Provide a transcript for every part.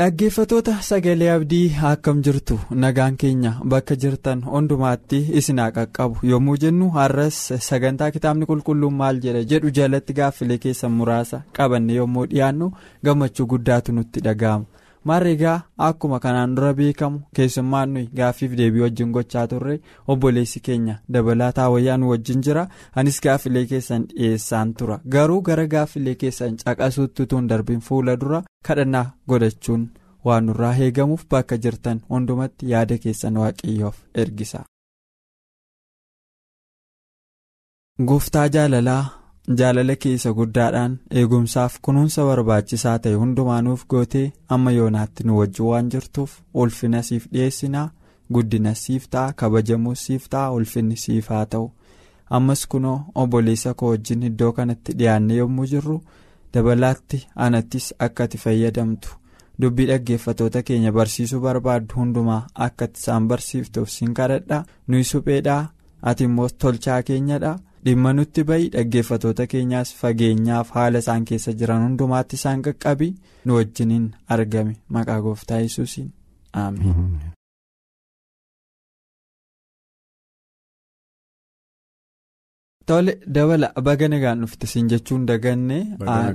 Dhaggeeffatoota sagalee abdii akkam jirtu? Nagaan keenya bakka jirtan hundumaatti isin qaqqabu. Yommuu jennu har'as sagantaa kitaabni qulqulluun maal jedha jedhu jalatti gaaffilee keessan muraasa qabanne yommuu dhiyaannu gammachuu guddaatu nutti dhaga'ama maarreegaa akkuma kanaan dura beekamu keessummaan nuyi gaaffiif deebii wajjin gochaa turre obboleessi keenya dabalataa wayyaa nu wajjin jira anis gaaffilee keessan dhiyeessaan tura garuu gara gaaffilee keessan caqasuutti tun darbiin fuula dura kadhannaa godhachuun waan nurraa eegamuuf bakka jirtan hundumatti yaada keessan waaqayyoof ergisa. gooftaa jaalalaa jaalala keessa guddaadhaan eegumsaaf kunuunsa barbaachisaa ta'e hundumaanuuf gootee amma yoonaatti nu wajjin waan jirtuuf ulfina siif dhiyeessinaa guddina siif ta'a kabajamuus siif ta'a ulfinni siif haa ta'u. Ammas kunoo obboleessa koo wajjin iddoo kanatti dhiyaannee yommuu jirru dabalaatti anattis akka ati fayyadamtu. Dubbii dhaggeeffatoota keenya barsiisuu barbaaddu hundumaa akka isaan barsiiftuuf siin kadhadha. Nuyi supheedhaa ati immoo tolchaa keenyadha. Dhimma nutti bahi dhaggeeffatoota keenyaas fageenyaaf haala isaan keessa jiran hundumaatti isaan qaqqabi nu wajjiniin argame maqaa gooftaa yesuusiin ameen. tole dabala baga nagaan dhufte siin jechuun daganne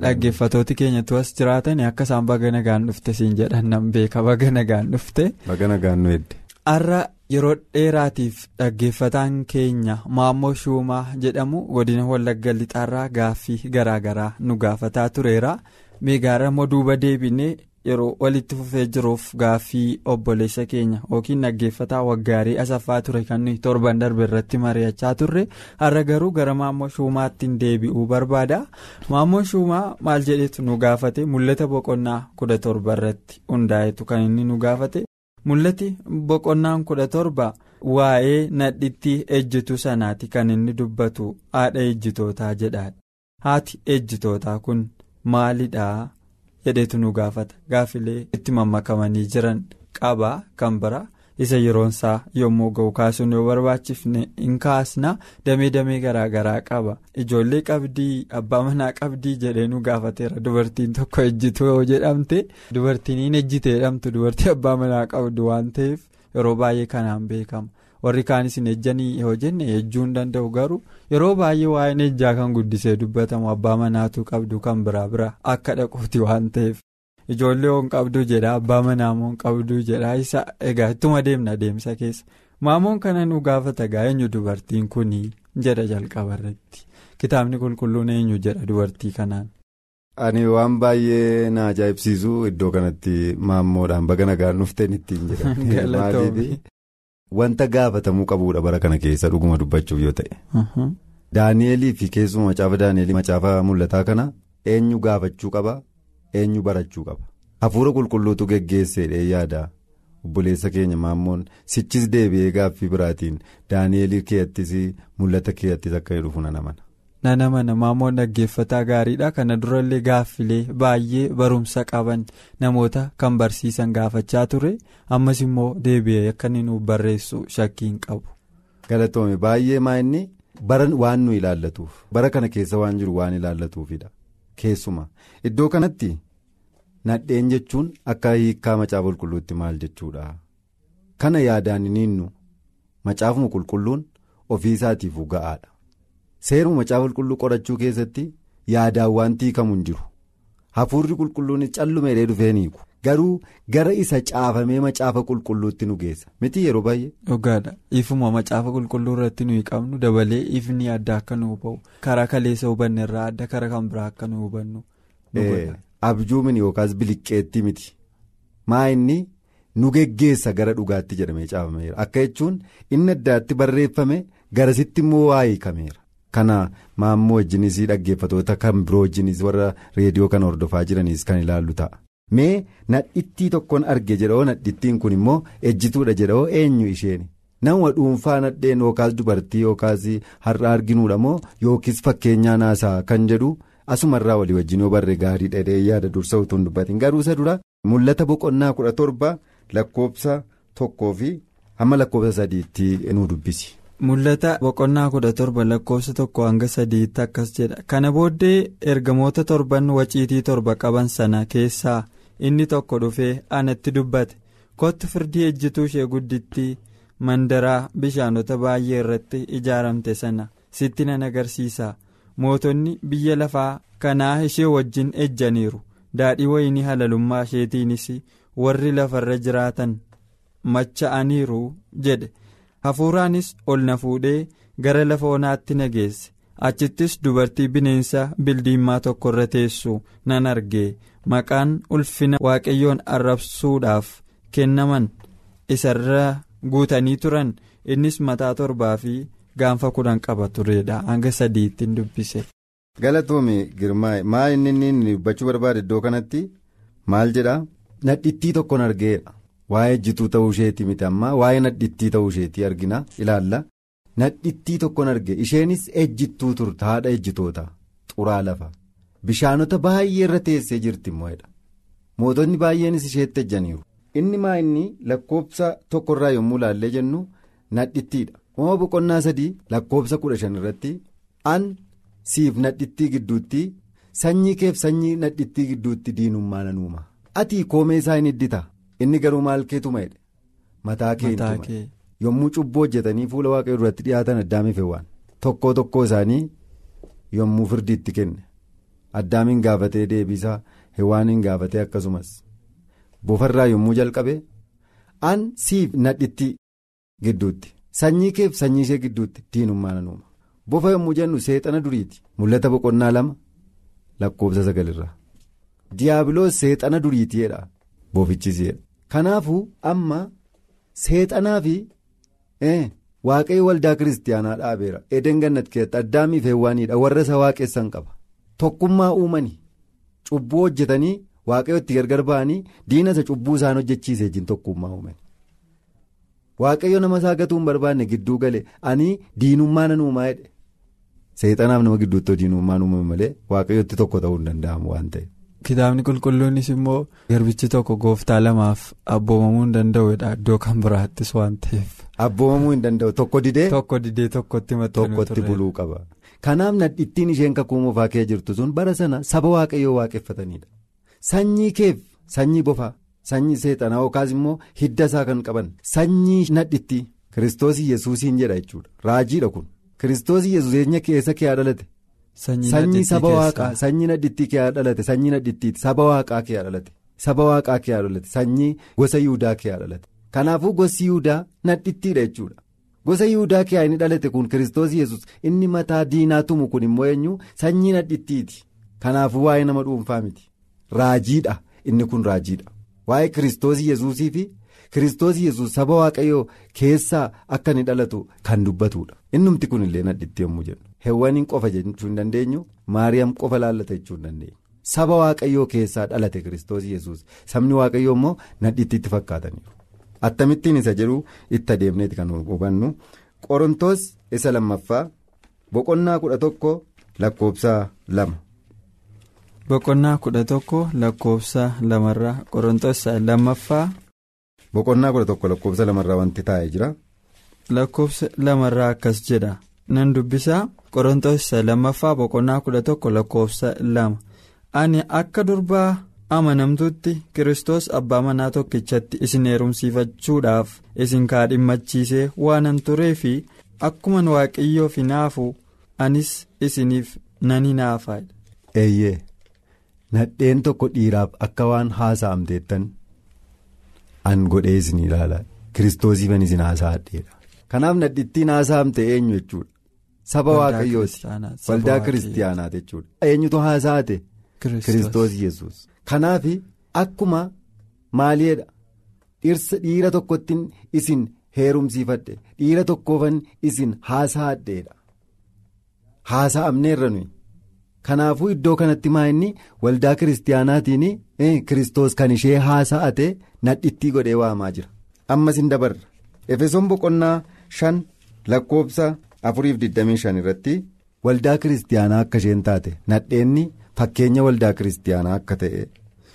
dhaggeeffatooti keenyatu as jiraatan akka isaan baga nagaan dhufte siin jedhan nan beeka baga nagaan dhufte. baga nagaan nu edde. har'a yeroo dheeraatiif dhaggeeffataan keenya maammoo shuumaa jedhamu godina wallagga lixaarraa gaaffii garaagaraa nu gaafataa tureera. Meegaara immoo duuba deebinee yeroo walitti fufee jiruuf gaaffii obboleessa keenya yookiin dhaggeeffataa waggaarii asaffaa ture kan torban darbe irratti mari'achaa turre. Har'a garuu gara maammoo shuumaatti deebi'uu barbaada. Maammoo shuumaa maal jedhetu nu gaafate? Mul'ata boqonnaa kudha torba irratti hundaa'etu kan inni nu gaafate. Mul'ati boqonnaan kudha torba waa'ee nadhittii ejjituu sanaati kan inni dubbatu haadha ejjitootaa jedhaadha. Haati ejjitootaa kun maalidhaa? Jedhetu nu gaafata. Gaafilee itti mammakamanii jiran qabaa kan bira isa yeroonsaa yommuu ga'u kaasuun yoo barbaachifne hin kaasna damee damee garaagaraa qaba. Ijoollee qabdii abbaa manaa qabdii jedhee nu gaafateera. Dubartiin tokko ejjituu yoo jedhamte dubartiin hin ejjite jedhamtu dubartii abbaa manaa qabdu waan ta'eef yeroo baay'ee kanaan beekama. Warri kaanis hin ejjanii yoo jenne ejjuu hin danda'u garuu yeroo baay'ee waa'een ejjaa kan guddisee dubbatamu abbaa manaatu qabdu kan biraa bira akka dhaquuti waan ta'eef. Ijoollee hoon qabduu jedha abbaa manaa moon qabduu jedha. Isa egaa ittuma deemna deemsa keessa. Maamoon kana nu gaafata gaa eenyu dubartiin kunii jedha jalqaba irratti kitaabni qulqulluun eenyu jedha dubartii kanaan. ani waan baay'ee na ajaa'ibsiisu iddoo kanatti maammoodhaan baga nagaan dhufteen ittiin jedha. Wanta gaafatamuu qabuudha bara kana keessa dhuguma dubbachuuf yoo ta'e. daani'elii fi keessuma macaafa daani'elii macaafa mul'ataa kana eenyu gaafachuu qaba. Eenyu barachuu qaba hafuura qulqulluutu geggeesseedha yaada obboleessa keenya maammoon sichis deebi'ee gaaffii biraatiin daani'elii keeyattis mul'ata keeyattis akka dhufu nan amana. nan amana maammoon dhaggeeffataa gaariidha kana durallee gaaffilee baay'ee barumsa qaban namoota kan barsiisan gaafachaa ture ammas immoo deebi'ee akka inni nuuf barreessu shakkiin qabu. galatoome baay'ee maa inni bara waan nu ilaallatuuf bara kana keessa waan jiru waan ilaallatuufidha keessuma iddoo kanatti. Nadheen jechuun akka hiikaa macaafa qulqulluutti maal jechuudha. Kana yaadaan niinnu macaafuma qulqulluun ofii isaatiif ga'aadha. Seeruma macaafa qulqulluu qorachuu keessatti yaadaan wanti hiikamu hin jiru. Hafuurri qulqulluun callumeedhee dhufee hiiku. Garuu gara isa caafamee macaafa qulqulluutti nu geessa. Miti yeroo baay'ee. dhugaadha ifuma macaafa qulqulluu irratti nuyi qabnu dabalee ifni adda akka nu ba'u karaa kaleessa hubanne irraa adda karaa kan biraa akka nu hubannu. Abjuumin yookaas biliqqeetti miti maa inni nu geggeessa gara dhugaatti jedhamee caafameera akka jechuun inni addaatti barreeffame garasitti immoo waa hiikameera. Kana maammoo wajjinis dhaggeeffatoota kan biroo wajjinis warra reediyoo kana hordofaa jiranis kan ilaallu ta'a. Mee nadhittii tokkoon arge jedhoo nadhittiin kun immoo ejjituudha jedhoo eenyu isheeni. Nama dhuunfaa nadheen yookaas dubartii yookaas har'a arginuudha moo yookiis fakkeenyaa naasaa kan jedhu asumarraa walii wajjin yoo barree gaarii dheedhee yaada dursa utuu hin dubbatin garuu isa dura mul'ata boqonnaa kudha torba lakkoofsa tokkoo fi hamma lakkoofsa sadiitti nu dubbisi. Mul'ata boqonnaa kudha torba lakkoofsa tokko hanga sadiitti akkas jedha. Kana booddee ergamoota torban waciitii torba qaban sana keessaa inni tokko dhufee anatti dubbate. Kottu firdii ejjituu ishee guddittii mandaraa bishaanota baay'ee irratti ijaaramte sana sitti nan agarsiisa mootonni biyya lafaa kanaa ishee wajjin ejjaniiru. Daadhii wayinii halalummaa isheetiinis warri lafarra jiraatan macha'aniiru jedhe. hafuuraanis ol na fuudhee gara lafa onaatti na geesse. Achittis dubartii bineensa bildiimaa tokko irra teessu nan arge. Maqaan ulfina waaqayyoon arrabsuudhaaf kennaman isarra guutanii turan. Innis mataa torbaa fi gaanfa kudhan qaba turedha. Hanga sadiittiin dubbise. galatoome girmaa'e maa inni inni dubbachuu barbaade iddoo kanatti? Maal jedhaa nadhittii tokkoon argeedha. waa'ee ejjituu ta'uu isheetii miti ammaa? Waa'ee nadhittii ta'uu isheetii argina? Ilaalla. Nadhittii tokkoon arge. Isheenis ejjittuu turte haadha ejjitoota. Xuraa lafa. Bishaanota baay'ee irra teessee jirti immoodha mootonni baay'eenis isheetti ejjaniiru. Inni maa inni lakkoofsa tokkorraa yommuu ilaallee jennu nadhittiidha uumama boqonnaa sadii lakkoofsa kudha shan irratti an siif nadhittii gidduutti sanyii keef sanyii nadhittii gidduutti diinummaa nan uuma. Ati koomee isaa hin iddita. inni garuu maal keetu ma'edha mataa kee yommuu cubbuu hojjetanii fuula waaqayyoo duratti dhiyaatan addaamiif hewwaan tokkoo tokkoo isaanii yommuu firdiitti kenne. Addaamiin gaafatee deebisaa hewwaaniin gaafatee akkasumas. Bofarraa yommuu jalqabe an siif nadhittii gidduutti sanyii keef sanyii ishee gidduutti diinummaa nan uuma bofa yommuu jennu seexana duriiti mul'ata boqonnaa lama lakkoofsa sagalirraa diyaabiloos seexana duriitiidha. Boofichisiidha. Kanaafuu amma seexanaa fi waaqayyo waldaa kiristaanaa dhaabeera. Eden gannat keessatti addaamiif heewwaaniidha warra isa waaqessan qaba. Tokkummaa uumanii cubbuu hojjetanii waaqayyo itti gargar ba'anii diina isa cubbuu isaan hojjechiisee jin tokkummaa uumani. Waaqayyo nama isaa gatuu hin barbaanne gidduu gale ani diinummaa nan uumaa jedhe. Seexanaaf nama gidduutti diinummaan uumame malee waaqayyotti tokko ta'uu hin danda'amu waan ta'eef. Kitaabni qulqulluunis immoo garbichi tokko gooftaa lamaaf abboomamuu hin danda'udha iddoo kan biraattis waan ta'eef. Abboomamuu hin danda'u tokko didee. Tokko didee tokkotti maxxanuu buluu qaba. Kanaaf nadhittiin isheen kakuu moofaa kee jirtu sun bara sana saba waaqayyoo waaqeffatanidha. Sanyii keef sanyii bofaa sanyii seexanaa yookaas immoo hidda isaa kan qaban sanyii nadhittii kiristoosii yesuusiin jedha jechuudha. Raajiidha kun. Kiristoosii yesuus eenyu keessa kee dhalate. Sanyii saba waaqaa sanyii nadhittii kee dhalate sanyii nadhittiiti saba waaqaa kee dhalate saba waaqaa kee dhalate sanyii gosa yihudaa kee dhalate kanaafuu gosi yihudaa nadhittiidha jechuudha. Gosa yihudaa kee inni dhalate kun kiristoos yesus inni mataa diinaa tumu kun immoo eenyu? Sanyii nadhittiiti. Kanaafuu waa'ee nama dhuunfaa miti. Raajiidha. Inni kun raajiidha waa'ee kiristoos yesuusii fi kiristoos yesus saba waaqayyoo keessaa akka inni dhalatu kan dubbatudha innumti kun illee nadhitti yommuu jedhu. Heewwaniin qofa jechuu hin dandeenyu maariyaam qofa laallata jechuu hin dandeenyu saba waaqayyoo keessaa dhalate kiristoos yesus sabni waaqayyoo immoo nadhittiitti fakkaataniiru attamittiin isa jedhu itti adeemneeti kan hubannu qorontoos isa lammaffaa boqonnaa kudha tokko lakkoofsa lama. Boqonnaa kudha tokko lakkoofsa lamarraa qorontoos lammaffaa. Boqonnaa kudha tokko lakkoofsa lamarraa wanti taa'ee jira. Lakkoofsa lamarraa akkas jedha. nan dubbisaa qorontoos lammaffaa boqonnaa kudha tokko lakkoofsa lama ani akka durbaa amanamtutti kiristoos abbaa manaa tokkichatti isin heerumsiifachuudhaaf isin kaadhimmachiisee waanan turee fi akkuman waaqayyoof hinaafu anis isiniif nan hinaafaadha. eeyyee nadheen tokko dhiiraaf akka waan haasa'amteettan an godhee isin ilaala. Kiristoosiifan isin haasa'adheedha. Kanaaf nadhittiin haasa'amte eenyu jechuudha. Saba waaqayyooti waldaa kiristaanaa jechuudha. Eenyutu haasa'ate. Kiristoos. Yesus Kanaaf akkuma maaliidha? Dhirsa dhiira tokkotti isin heerumsiifadhe. Dhiira tokkoofan isin haasa'adheedha. Haasa'amneerra nuyi kanaafuu iddoo kanatti maa inni waldaa kiristaanaatiin kiristoos kan ishee haasa'ate nadhittii godhee waamaa jira ammas hin dabarra efesoon boqonnaa shan lakkoobsa afuriif 25 irratti waldaa kiristaanaa akka isheen taate nadheenni fakkeenya waldaa kiristaanaa akka ta'e.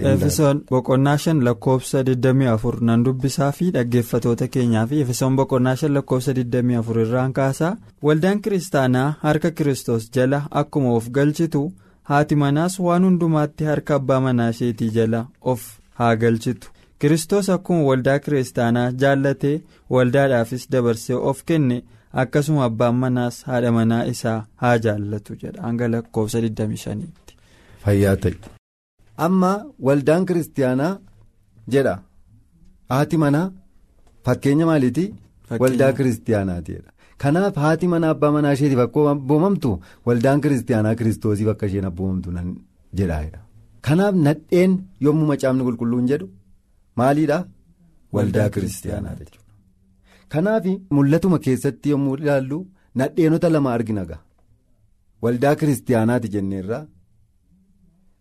Efesoon boqonnaa shan lakkoobsa 24 nan dubbisaa fi dhaggeeffatoota keenyaa fi efesoon boqonnaa shan lakkoobsa 24 irraan kaasaa waldaan kiristaanaa harka kiristoos jala akkuma of galchitu haati manaas waan hundumaatti harka abbaa manaa isheetii jala of haa galchitu kiristoos akkuma waldaa kiristaanaa jaallatee waldaadhaafis dabarsee of kenne akkasuma abbaan manaas haadha manaa isaa haa jaallatu jedha hanga lakkoobsa 25tti. fayyaa ta'e. Amma waldaan kiristaanaa jedha. Haati manaa? Fakkeenya maaliiti? Waldaa kiristaanaatiidha kanaaf haati manaa abbaa manaa isheetiif akka abboomamtu waldaan kiristaanaa kiristoosiif akka isheen abboomamtu nan jedhaadha kanaaf nadheen yommuu macaafni qulqulluun jedhu maaliidha? Waldaa kiristaanaa jechuudha. Kanaaf mul'atuma keessatti yommuu ilaallu nadheenota lama argina waldaa kiristaanaati jenneerraa.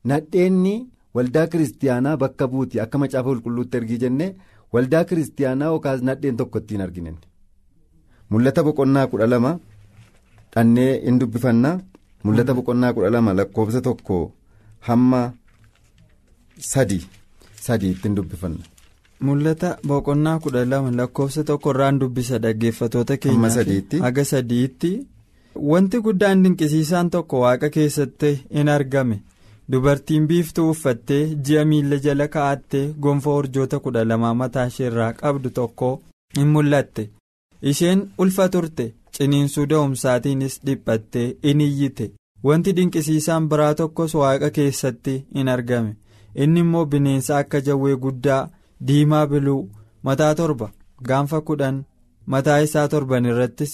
Nadheenni waldaa kiristaanaa bakka buuti akka macaafa qulqulluutti ergii jennee waldaa kiristaanaa yookaas nadheen tokko ittiin argine mul'ata boqonnaa kudha lama dhannee hin dubbifannaa mul'ata boqonnaa kudha lama lakkoofsa tokko hamma sadii sadii ittiin dubbifanna. mul'ata boqonnaa kudha lama lakkoofsa tokko irraan dubbisa dhaggeeffatoota keenyaa haga sadiitti wanti guddaan dinqisiisaan tokko waaqa keessatti in argame. Dubartiin biiftuu uffattee ji'a miila jala kaa'attee gonfoo urjoota kudha lamaa mataa isheerraa qabdu tokko in mul'atte. Isheen ulfa turte ciniinsuu da'umsaatiinis dhiphattee in iyyite. Wanti dinqisiisaan biraa tokkos waaqa keessatti in argame. Inni immoo bineensa akka jawwee guddaa diimaa biluu mataa torba gaanfa kudhan mataa isaa torban irrattis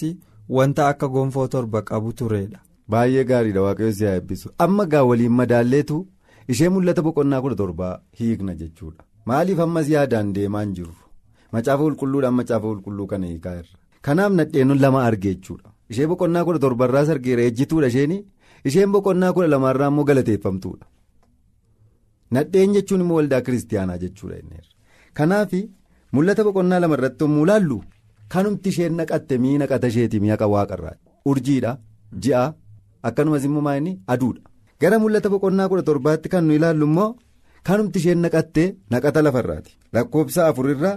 wanta akka gonfoo torba qabu turedha. Baay'ee gaariidha waaqayyo si haa eebbisu. Amma gaa waliin madaalleetu ishee mul'ata boqonnaa kudha torbaa hiikna jechuudha maaliif ammas yaadaan deemaa hin jirru? Macaafa qulqulluudhaan macaafa qulqulluu kana hiikaa irra. Kanaaf nadheenon lama arge jechuudha ishee boqonnaa kudha torbarraas argeera ejjituudha isheen isheen boqonnaa kudha lamaarraa immoo galateeffamtuudha nadheen jechuun immoo waldaa kiristaanaa jechuudha kanaaf mul'ata boqonnaa lama irratti yommuu laallu? Kanumti isheen naqatte mii naqata isheeti mi'a waaqarraa urjiidha ji'a. Akkanumas immoo maayini aduudha. Gara mul'ata boqonnaa kudha torbaatti kan nu ilaallu immoo kanumti isheen naqattee naqata lafarraati. Lakkoobsa afurirraa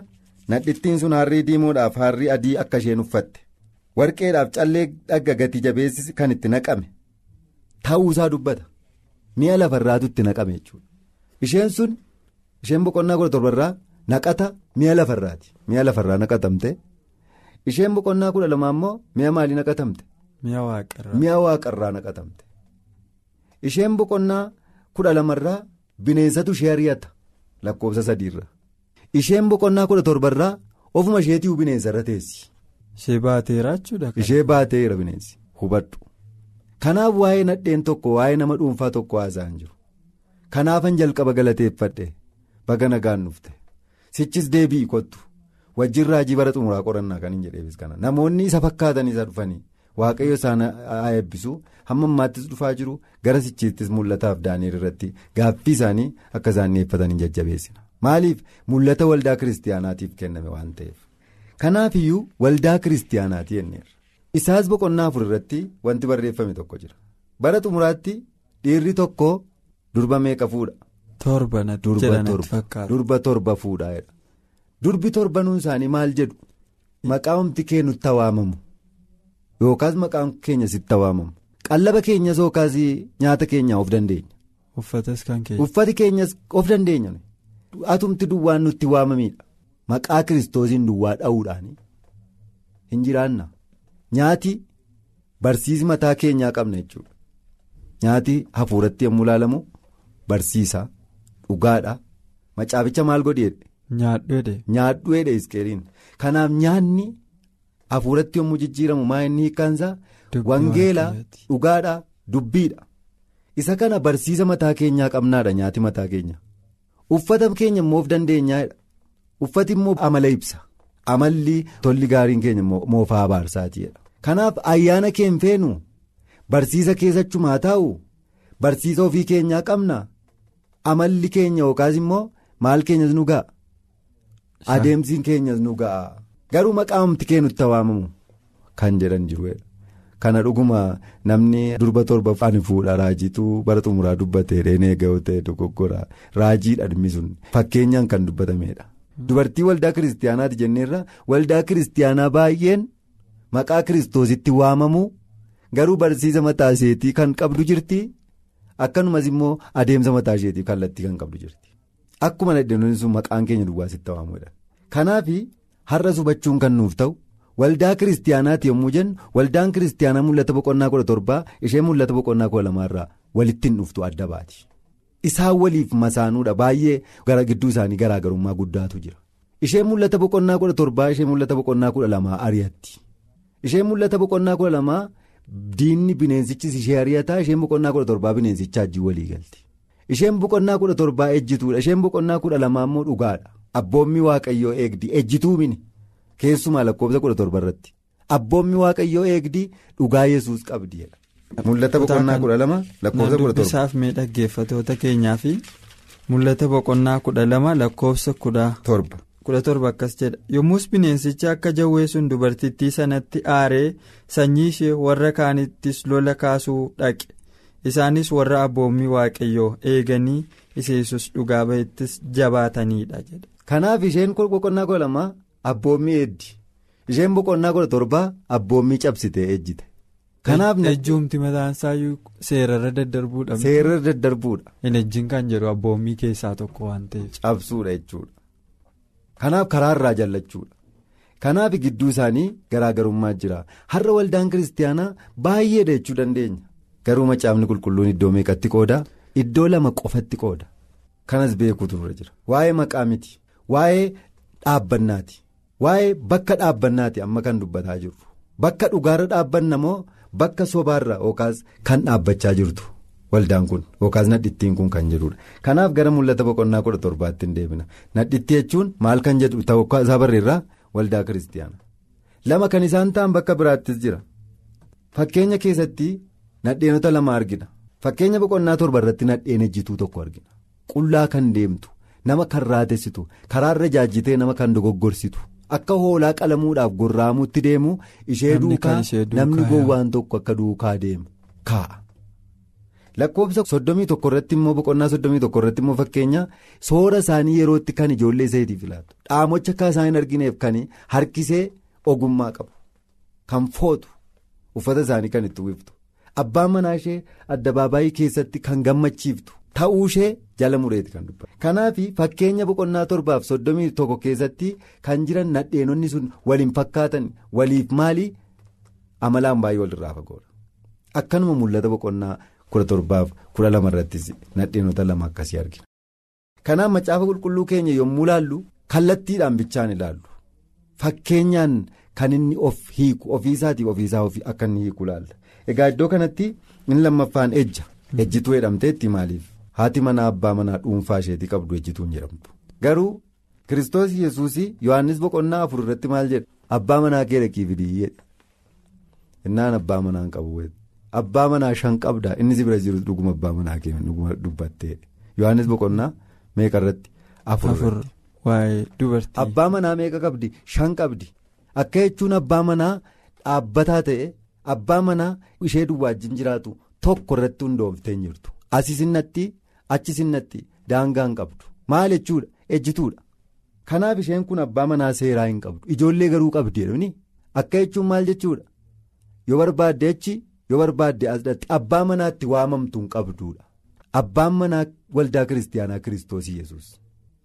nadhittiin sun harrii diimoodhaaf harrii adii akka isheen uffatte. Warqeedhaaf callee dhagga gati jabeessi kan itti naqame. Ta'uusaa dubbata. Mi'a lafarraatu itti naqame jechuudha. Isheen sun isheen boqonnaa kudha torbarraa naqata mi'a lafarraati. Mi'a lafarraa naqatamte. Isheen boqonnaa kudha lamaa immoo mi'a maalii naqatamte. Mi'a waaqarraa naqatamte isheen boqonnaa kudha lamarraa bineensatu ishee ari'ata lakkoofsa sadiirra isheen boqonnaa kudha torbarraa ofuma isheetii bineensarra teessi. ishee baateera jechuudha. ishee baateera bineensi hubadhu kanaaf waa'ee nadheen tokko waa'ee nama dhuunfaa tokko haasa'an jiru kanaafan jalqaba galateeffadhe baga nagaan dhufte sichis deebi'i kottu wajjin raajii bara xumuraa qorannaa kan hin jedheefis kana namoonni isa fakkaatan isa dhufanii. Waaqayyo isaan haa eebbisu hamma ammaattis dhufaa jiru gara sichiittis mul'ataaf daani'el irratti gaaffii isaanii akka isaan dhiyeeffatan hin jajjabeessina. Maaliif? Mul'ata waldaa kiristaanaatiif kenname waan ta'eef. Kanaafiyyuu waldaa kiristaanaati jenneerra isaas boqonnaa afur irratti wanti barreeffame tokko jira. Bara xumuraatti dhiirri tokko durba meeqa fuudha. durba torba fuudhaadha durbi torbanuun isaanii maal jedhu? Maqaa humti kennutti waamamu. Yookaas maqaan keenya sitti waamamu qallaba keenyas yookaas nyaata keenyaa of dandeenya. uffati keenyas of dandeenya atumti duwwaan nutti waamamidha maqaa kiristoosiin duwwaa dha'uudhaan. Hin jiraanna. Nyaati barsiisi mataa keenyaa qabna jechuudha. Nyaati hafuuratti yommuu ilaalamu barsiisa dhugaadha macaaficha maal godheedhe. nyaadhu jedhe iskeeriin. Kanaaf nyaanni. Hafuuratti yommuu jijjiiramu maa inni hiikkaansaa wangeela dhugaadha dubbiidha. Isa kana barsiisa mataa keenyaa qabnaadha nyaati mataa keenya. Uffata keenya immoo of dandeenyaadha uffati immoo amala ibsa. Amalli tolli gaariin keenya moofaa abaarsaati jedha kanaaf ayyaana kee hin feenu? Barsiisa keessachumaa taa'u? Barsiisa ofii keenyaa qabna? Amalli keenya yookaas immoo maal keenyas nu ga'a? Adeemsi keenyas nu ga'a garuu maqaamti kee nutti waamamu kan jedhan jiru. Kana dhuguma namni durba torba ani fuudha raajiitu bara xumuraa dubbatee dheenee ga'u ta'e dogoggora raajiidha dhimmi sun fakkeenyaan kan dubbatamedha. Dubartii waldaa kiristaanaati jenneerra waldaa kiristaanaa baay'een maqaa kiristoositti waamamu garuu barsiisa mataa isheetii kan qabdu jirti akkanumas immoo adeemsa mataa isheetii kallattii kan qabdu jirti. Akkuma nadheenonni sun maqaan keenya duwwaasitti waamudha. Kanaaf har'a hubachuun kan nuuf ta'u. Waldaa kiristaanaati yommuu jennu waldaan kiristaanaa mul'ata boqonnaa kudha torbaa ishee mul'ata boqonnaa kudha lamaarraa walitti hin dhuftu adda baati. Isaan waliif masaanuudha baay'ee gara gidduu isaanii garaagarummaa guddaatu jira. Ishee mul'ata boqonnaa kudha torbaa ishee mul'ata boqonnaa kudha lamaa ari'atti. Ishee mul'ata boqonnaa kudha lamaa diinni bineensichis ishee ari'ataa isheen boqonnaa kudha torbaa bineensichaa ajjii walii galti. Isheen boqonnaa kudha torbaa ejjituudha isheen boqonnaa kudha lamaa immoo dhugaadha. Abboommi waaqayyoo eegdi ejjituu mini. Keessumaa lakkoofsa kudha torba irratti abboommi waaqayyoo eegdi dhugaa yesuus qabdi. Mul'ata boqonnaa kudha lama lakkoofsa kudha torba. Mee dhaggeeffatoota keenyaa fi mul'ata boqonnaa kudha lama lakkoofsa kudha torba. kudha torba akkas jedha yommus bineensichi akka jawwee sun dubartittii sanatti aaree sanyii ishee warra kaanittis lola kaasuu dhaqe isaanis warra abboommi waaqayyoo eeganii yesuus dhugaa ba'ettis jabaatanidha jedha. Kanaaf isheen boqonnaa kudha lamaa. Abboommii eeddi isheen boqonnaa kudha torbaa abboommii cabsitee ejjite. Kanaaf ejjuumti mataan isaayyuu seerarra daddarbuudha. Seerarra daddarbuudha. Hin ejjiin kan jedhu abboommii keessaa tokko waan ta'eef. Cabsuudha jechuudha. Kanaaf karaarraa jallachuudha. Kanaaf gidduu isaanii garaagarummaa jira. Har'a waldaan kiristaanaa baay'eedha jechuu dandeenya. Garuu macaafni qulqulluun iddoo meeqatti qooda? Iddoo lama qofatti qooda. Kanas beekuutu jira. Waa'ee maqaa miti. Waa'ee dhaabbannaati. Waa'ee bakka dhaabbannaati amma kan dubbataa jirru. Bakka dhugaarra dhaabbanna moo bakka sobaarra yookaas kan dhaabbachaa jirtu waldaan kun yookaas nadhittiin kun kan jedhudha. Kanaaf gara mul'ata boqonnaa kudha torbaatti hin deebina. Nadhitti jechuun maal kan jedhu ta'uu isaa barreerraa waldaa kiristaana. Lama kan isaan ta'an bakka biraattis jira. Fakkeenya keessatti nadheenota lama argina. Fakkeenya boqonnaa torba irratti nadheen ejjituu tokko argina. Qullaa kan deemtu. Nama kan raatessitu karaarra jaajjitee nama kan dogoggorsitu. Akka hoolaa qalamuudhaaf gorraamuutti deemu ishee duukaa namni gowwaan tokko akka duukaa deemu. Kaa'a. Lakkoofsa soddomii tokko irratti immoo boqonnaa soddomii tokko irratti immoo fakkeenya soora isaanii yerootti kan ijoollee isaatiif laatu dhaamocha akka isaan argineef kan harkisee ogummaa qabu. Kan footu uffata isaanii kan itti uwwiftu abbaan manaa ishee addabaabaayii keessatti kan gammachiiftu. Ta'uu ishee jala mureeti kan dubbatu. Kanaaf fakkeenya boqonnaa torbaaf soddomii tokko keessatti kan jiran nadheenonni sun waliin fakkaatan waliif maali amalaan baay'ee walirraa fagoodha. Akkanuma mul'ata boqonnaa kudha torbaaf kudha lama irrattis nadheenota lama akkasii argina. Kanaaf macaafa qulqulluu keenya yommuu ilaallu kallattiidhaan bichaan ilaallu fakkeenyaan kan inni of hiiku ofiisaatiif ofiisaa akka inni hiiku ilaalla. Egaa iddoo kanatti inni lammaffaan ejja ejjituu jedhamteetti maaliif? Haati manaa abbaa manaa dhuunfaa isheetii qabdu ejjituun jedhamtu. Garuu kiristoos yesuus yohannis boqonnaa afur irratti maal jedha abbaa manaa kee dhaqii fidii jedhe. Innaan abbaa manaa hin qabu abbaa manaa shan qabda inni si bira jiru dhuguma abbaa manaa kee dubbattee yohannis boqonnaa meeqa irratti? Afur abbaa manaa meeqa qabdi? Shan qabdi. Akka jechuun abbaa manaa dhaabbataa ta'e abbaa manaa ishee duwwaajjin jiraatu tokko irratti hundooftee hin jirtu asisinnatti. Achi sinnatti daangaa hin qabdu. Maal jechuudha? Ejjituudha. Kanaaf isheen kun abbaa manaa seeraa hin qabdu. Ijoollee garuu qabdi akka jechuun maal jechuudha? Yoo barbaadde achi yoo barbaadde asirratti abbaa manaatti waamamtu hin qabduudha. Abbaan manaa waldaa kiristaanaa kiristoos yesus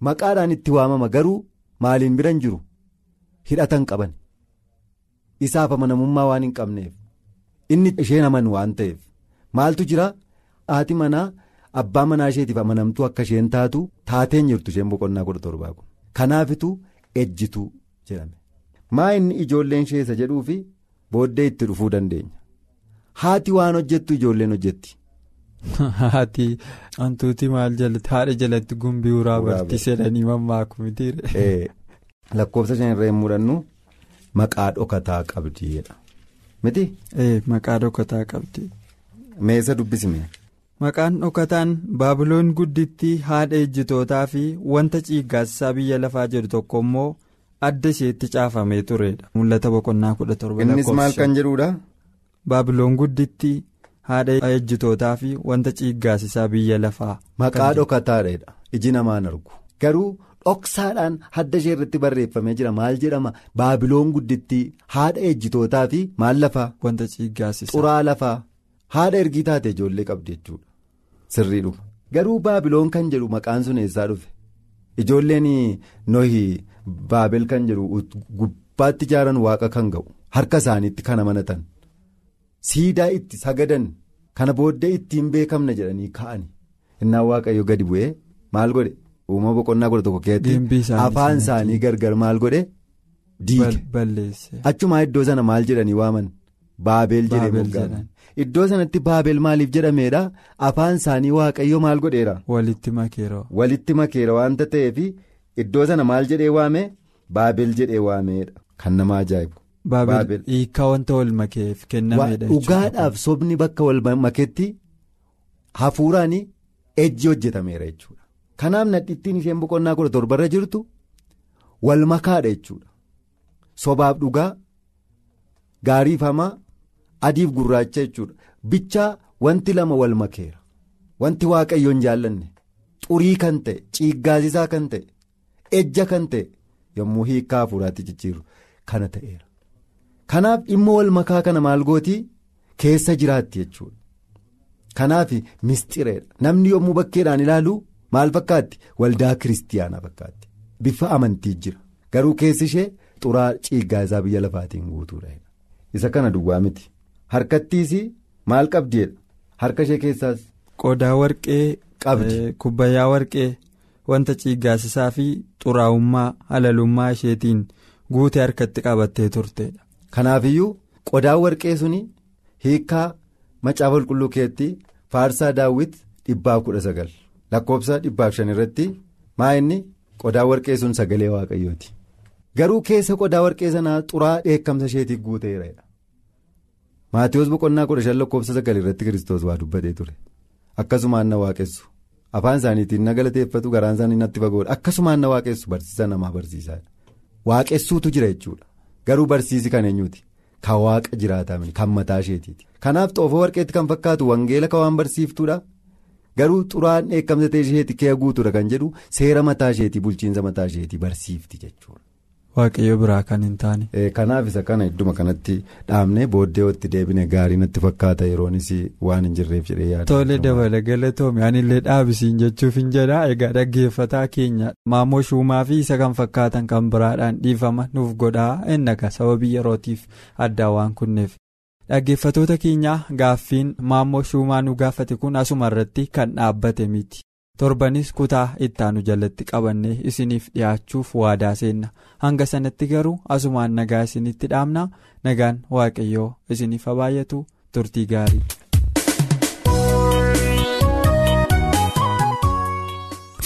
maqaadhaan itti waamama garuu maaliin bira hin jiru? Hidhata hin qaban. Isaaf amanamummaa waan hin qabneef. Inni isheen aman waan ta'eef. Maaltu jira? Haati manaa. Abbaa manaa isheetiif amanamtuu akka isheen taatu taateen jirtu isheen boqonnaa kudha torbaa kun kanaafitu ejjituu jedhame maa inni ijoolleen ishee isa jedhuufi booddee itti dhufuu dandeenya haati waan hojjettu ijoolleen hojjetti. Haati hantuuti maal jalatti haadha jalatti gumbii uraa barti sedhanii mammaaku mitiire. lakkoofsa shan irra yommuu dhannu maqaa dhokataa qabdiidha miti. maqaa dhokataa qabdi. meessa dubbisime. Maqaan dhokataan baabiloon guddittii haadha ejjitootaa fi wanta ciiggaasisaa biyya lafaa jedhu tokko immoo adda isheetti caafamee turedha. mul'ata boqonnaa kudha torba innis maal kan jedhuudha. baabiloon guddittii haadha ejjitootaa fi wanta ciiggaasisaa biyya lafaa. maqaa dhokataadha iji namaan argu garuu dhoksaadhaan hadda ishee irratti barreeffamee jira maal jedhama baabiloon guddittii haadha ejjitootaa fi maal lafaa. wanta ciiggaasisaa. xuraa lafaa haadha ergii taate ijoollee qabdi jechuudha sirriidhuma garuu baabiloon kan jedhu maqaan sun eessaa dhufe? Ijoolleen nohi baabel kan jedhu gubbaatti ijaaran waaqa kan ga'u harka isaaniitti kan amanatan siidaa itti sagadan kana booddee ittiin beekamna jedhanii ka'ani. Innaan waaqayyo gadi bu'ee maal godhe? Uumama boqonnaa kudha tokko keessatti afaan isaanii gargar maal godhe? Diige. Achumaa iddoo sana maal jedhanii waaman baabel jedhee iddoo sanatti baabel maaliif jedhameedha afaan isaanii waaqayyo maal godheera. walitti makeera. walitti makeera waanta ta'eef iddoo sana maal jedhee waame baabel jedhee waameedha kan nama ajaa'ibu. baabel hiikaa wanta wal makeef kennameedha. dhugaadhaaf sobni bakka wal makeetti hafuuraan ejji hojjetameera jechuudha. kanaaf nadhittiin isheen boqonnaa kudha torbarra jirtu wal makaadha jechuudha. sobaaf dhugaa gaariif hamaa adiif gurraacha jechuudha. Bichaa wanti lama wal makeera. Wanti waaqayyoon jaallanne. Xurii kan ta'e ciiggaasisaa kan ta'e ejja kan ta'e yommuu hiikaa hafuuraatti jijjiiru kana ta'eera. Kanaaf dhimma wal makaa kana maal gootii? Keessa jiraatti jechuudha. Kanaaf mistireedha. Namni yommuu bakkeedhaan ilaalu maal fakkaatti? Waldaa kiristiyaanaa fakkaatti. Bifa amantii jira. Garuu keessi ishee xuraa ciiggaasaa biyya lafaatiin guutuudha isa kana duwwaa miti. Harkattiis maal qabdeedha harka ishee keessaas. qodaa warqee qabdi kubbayyaa warqee wanta ciiggaasisaa fi xuraa'ummaa halalummaa isheetiin guute harkatti qabattee turteedha. kanaafiyyuu qodaa warqee suni hiikaa macaafa qulqulluu keetti faarsaa daawwit dhibbaa kudha sagal lakkoofsa dhibbaaf shan irratti maa inni qodaa warqee sun sagalee waaqayyooti garuu keessa qodaa warqee sanaa xuraa dheekkamsa isheetiif guuteera. Maatiyoos boqonnaa kudha shan lakkoofsa sagal irratti kiristoos waa dubbatee ture. Akkasumaan na waaqessu. Afaan isaaniitiin na galateeffatu garaan isaanii natti fagoodha. Akkasumaan na waaqessu barsiisa namaa barsiisaadha. Waaqessuutu jira jechuudha. Garuu barsiisi kan eenyuuti? Kan waaqa jiraataa kan mataa isheetiiti. Kanaaf xoofoo warqeetti kan fakkaatu wangeela kan waan barsiiftuudha. Garuu xuraan dheekkamsa isheetii kee guutuudha kan jedhu seera mataa isheetii bulchiinsa mataa isheetii barsiifti jechuudha. Waaqayyo biraa kan hin taane. kanaaf isa kana idduma kanatti dhaabnee booddee itti deebine gaarii natti fakkaata yeroonis waan hin jirreef jedhee yaada. tole dabala galatoome anillee dhaabisiin jechuuf hin jedha egaa dhaggeeffataa keenya maammoo shuumaa fi isa kan fakkaatan kan biraadhaan dhiifama nuuf godhaa ennaga sababii yerootiif addaa waan kunneef. dhaggeeffatoota keenya gaaffiin maammoo shuumaa nu gaafate kun asuma irratti kan dhaabbate miti. Torbanis kutaa ittaanu jalatti qabannee isiniif dhiyaachuuf waadaa seenna hanga sanatti garuu asumaan nagaa isinitti dhaamna nagaan waaqayyoo isiniif habaayatu turtii gaarii.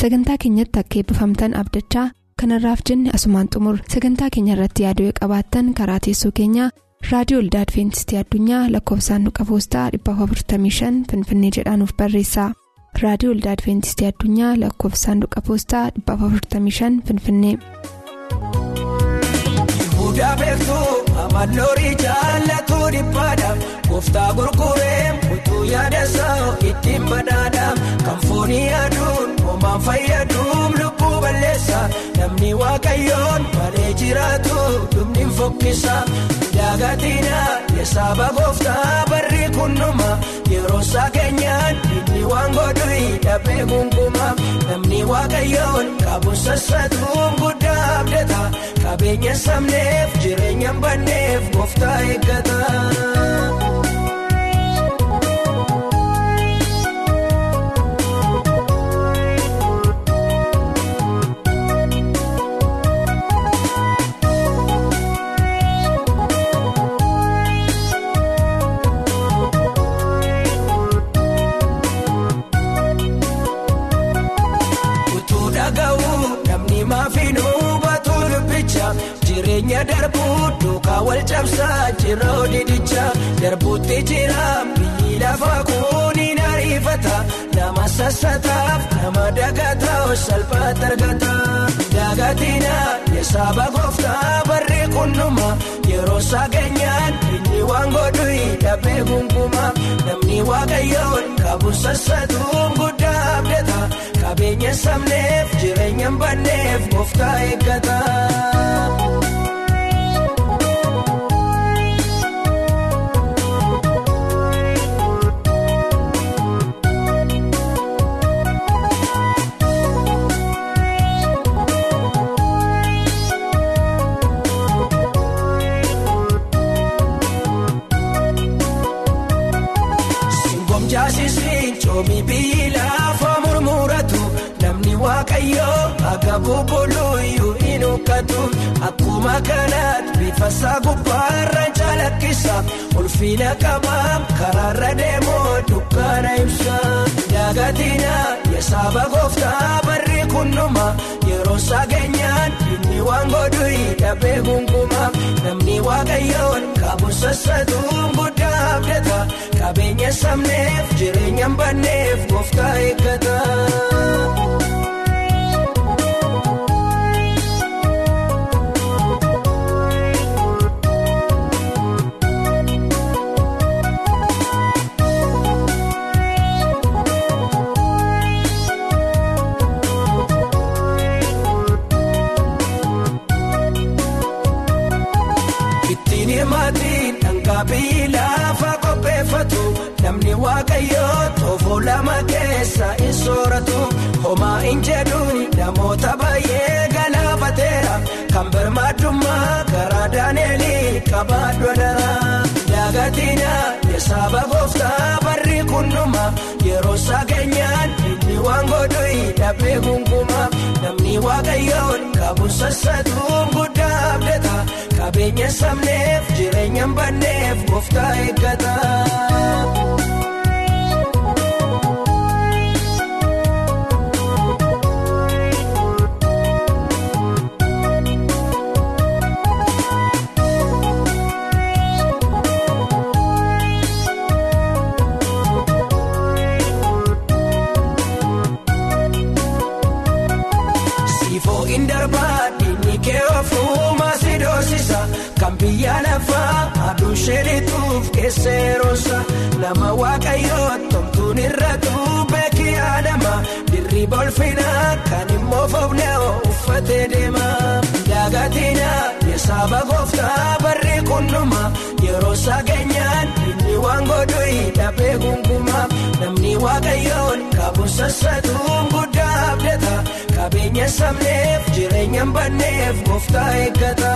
sagantaa keenyatti akka eebbifamtan abdachaa kanarraaf jenne asumaan xumur sagantaa keenya irratti yaaduu qabaattan karaa teessoo keenyaa raadiyoo olda adventistii addunyaa lakkoofsaanduqa poostaa 455 finfinnee jedhaanuf barreessa. Raadiyoo olda adventistii addunyaa lakkoofsaanduqa poostaa 455 finfinnee. Yihudaa beektuu amalloorii jaallatu dhiphaadha gooftaa gurguree mutuu yaadasaa ittiin badhaadha kan foonii yaaduun homaan fayyaduun lubbuu balleessa namni waaqayyoon malee jiraatu dhumni fokkisa. Daagatina yesaaba gooftaa barri kunnuma. Yeroo isaa keenyaan waan godhu dhabee gungumaa namni waaqayyoon qabu sassatuun guddaa abdata qabeenya sabneef jireenya banneef gooftaa eeggata. Jireenya darbuu duukaa wal cabsaa jira odidicha darbuutti jira biyyi lafa kuuniin ariifata nama sassataaf nama dagataa salphaatti argata dagatina yesaaba gooftaa barri kunnuma yeroo sageenyaan inni waan godhu dhabee gunguma namni waaqayyoon qabu sassatuun guddaa abdata qabeenya sabneef jireenya banneef gooftaa eeggata. Coomi biyyi lafa murmuratu namni waaqayyoo akka bubbuluyyuu hin huqqatu akkuma kanaatti bifa isaa gubbaarra calaqqisa ulfina qabaam karaarra deemoo dukkaana ibsa dagatina yesaaba gooftaa barri kunnuma yeroo sageenyaan inni waan godhu dhabee gunguma namni waaqayyoon qabu sassatuun guddaa abdata qabeenya sabneef jireenya banneef gooftaa eeggata. Biyyi lafa qopheeffatu namni waaqayyoo toofoo lama keessa hin sooratu homaa hin jedhuun namoota baay'ee galaafateera kan birmaadummaa karaa daaneelii qabaadhu dara dagatina yesaaba gooftaa barri kunnuma yeroo sageenyaan inni waan godhu dhabee gunguma. Namni waaqayyoon qabu abdata. Qabeenya sabneef jireenya banneef gooftaa eeggata. Siifoo hin darbaadhi biyya lafaa aduu sheerituuf keesseerosa nama waaqayyoo tomtuun irratu beekii adama dirriba olfinaa kan immoo foofnee uffatee deema dagatina yesaaba gooftaa barri kunnuma yeroo sageenyaan inni waan godhu dhabee gunguma. Namni waaqayyoon qabu sassatuun guddaa abdata qabeenya sabneef jireenya banneef gooftaa eeggata.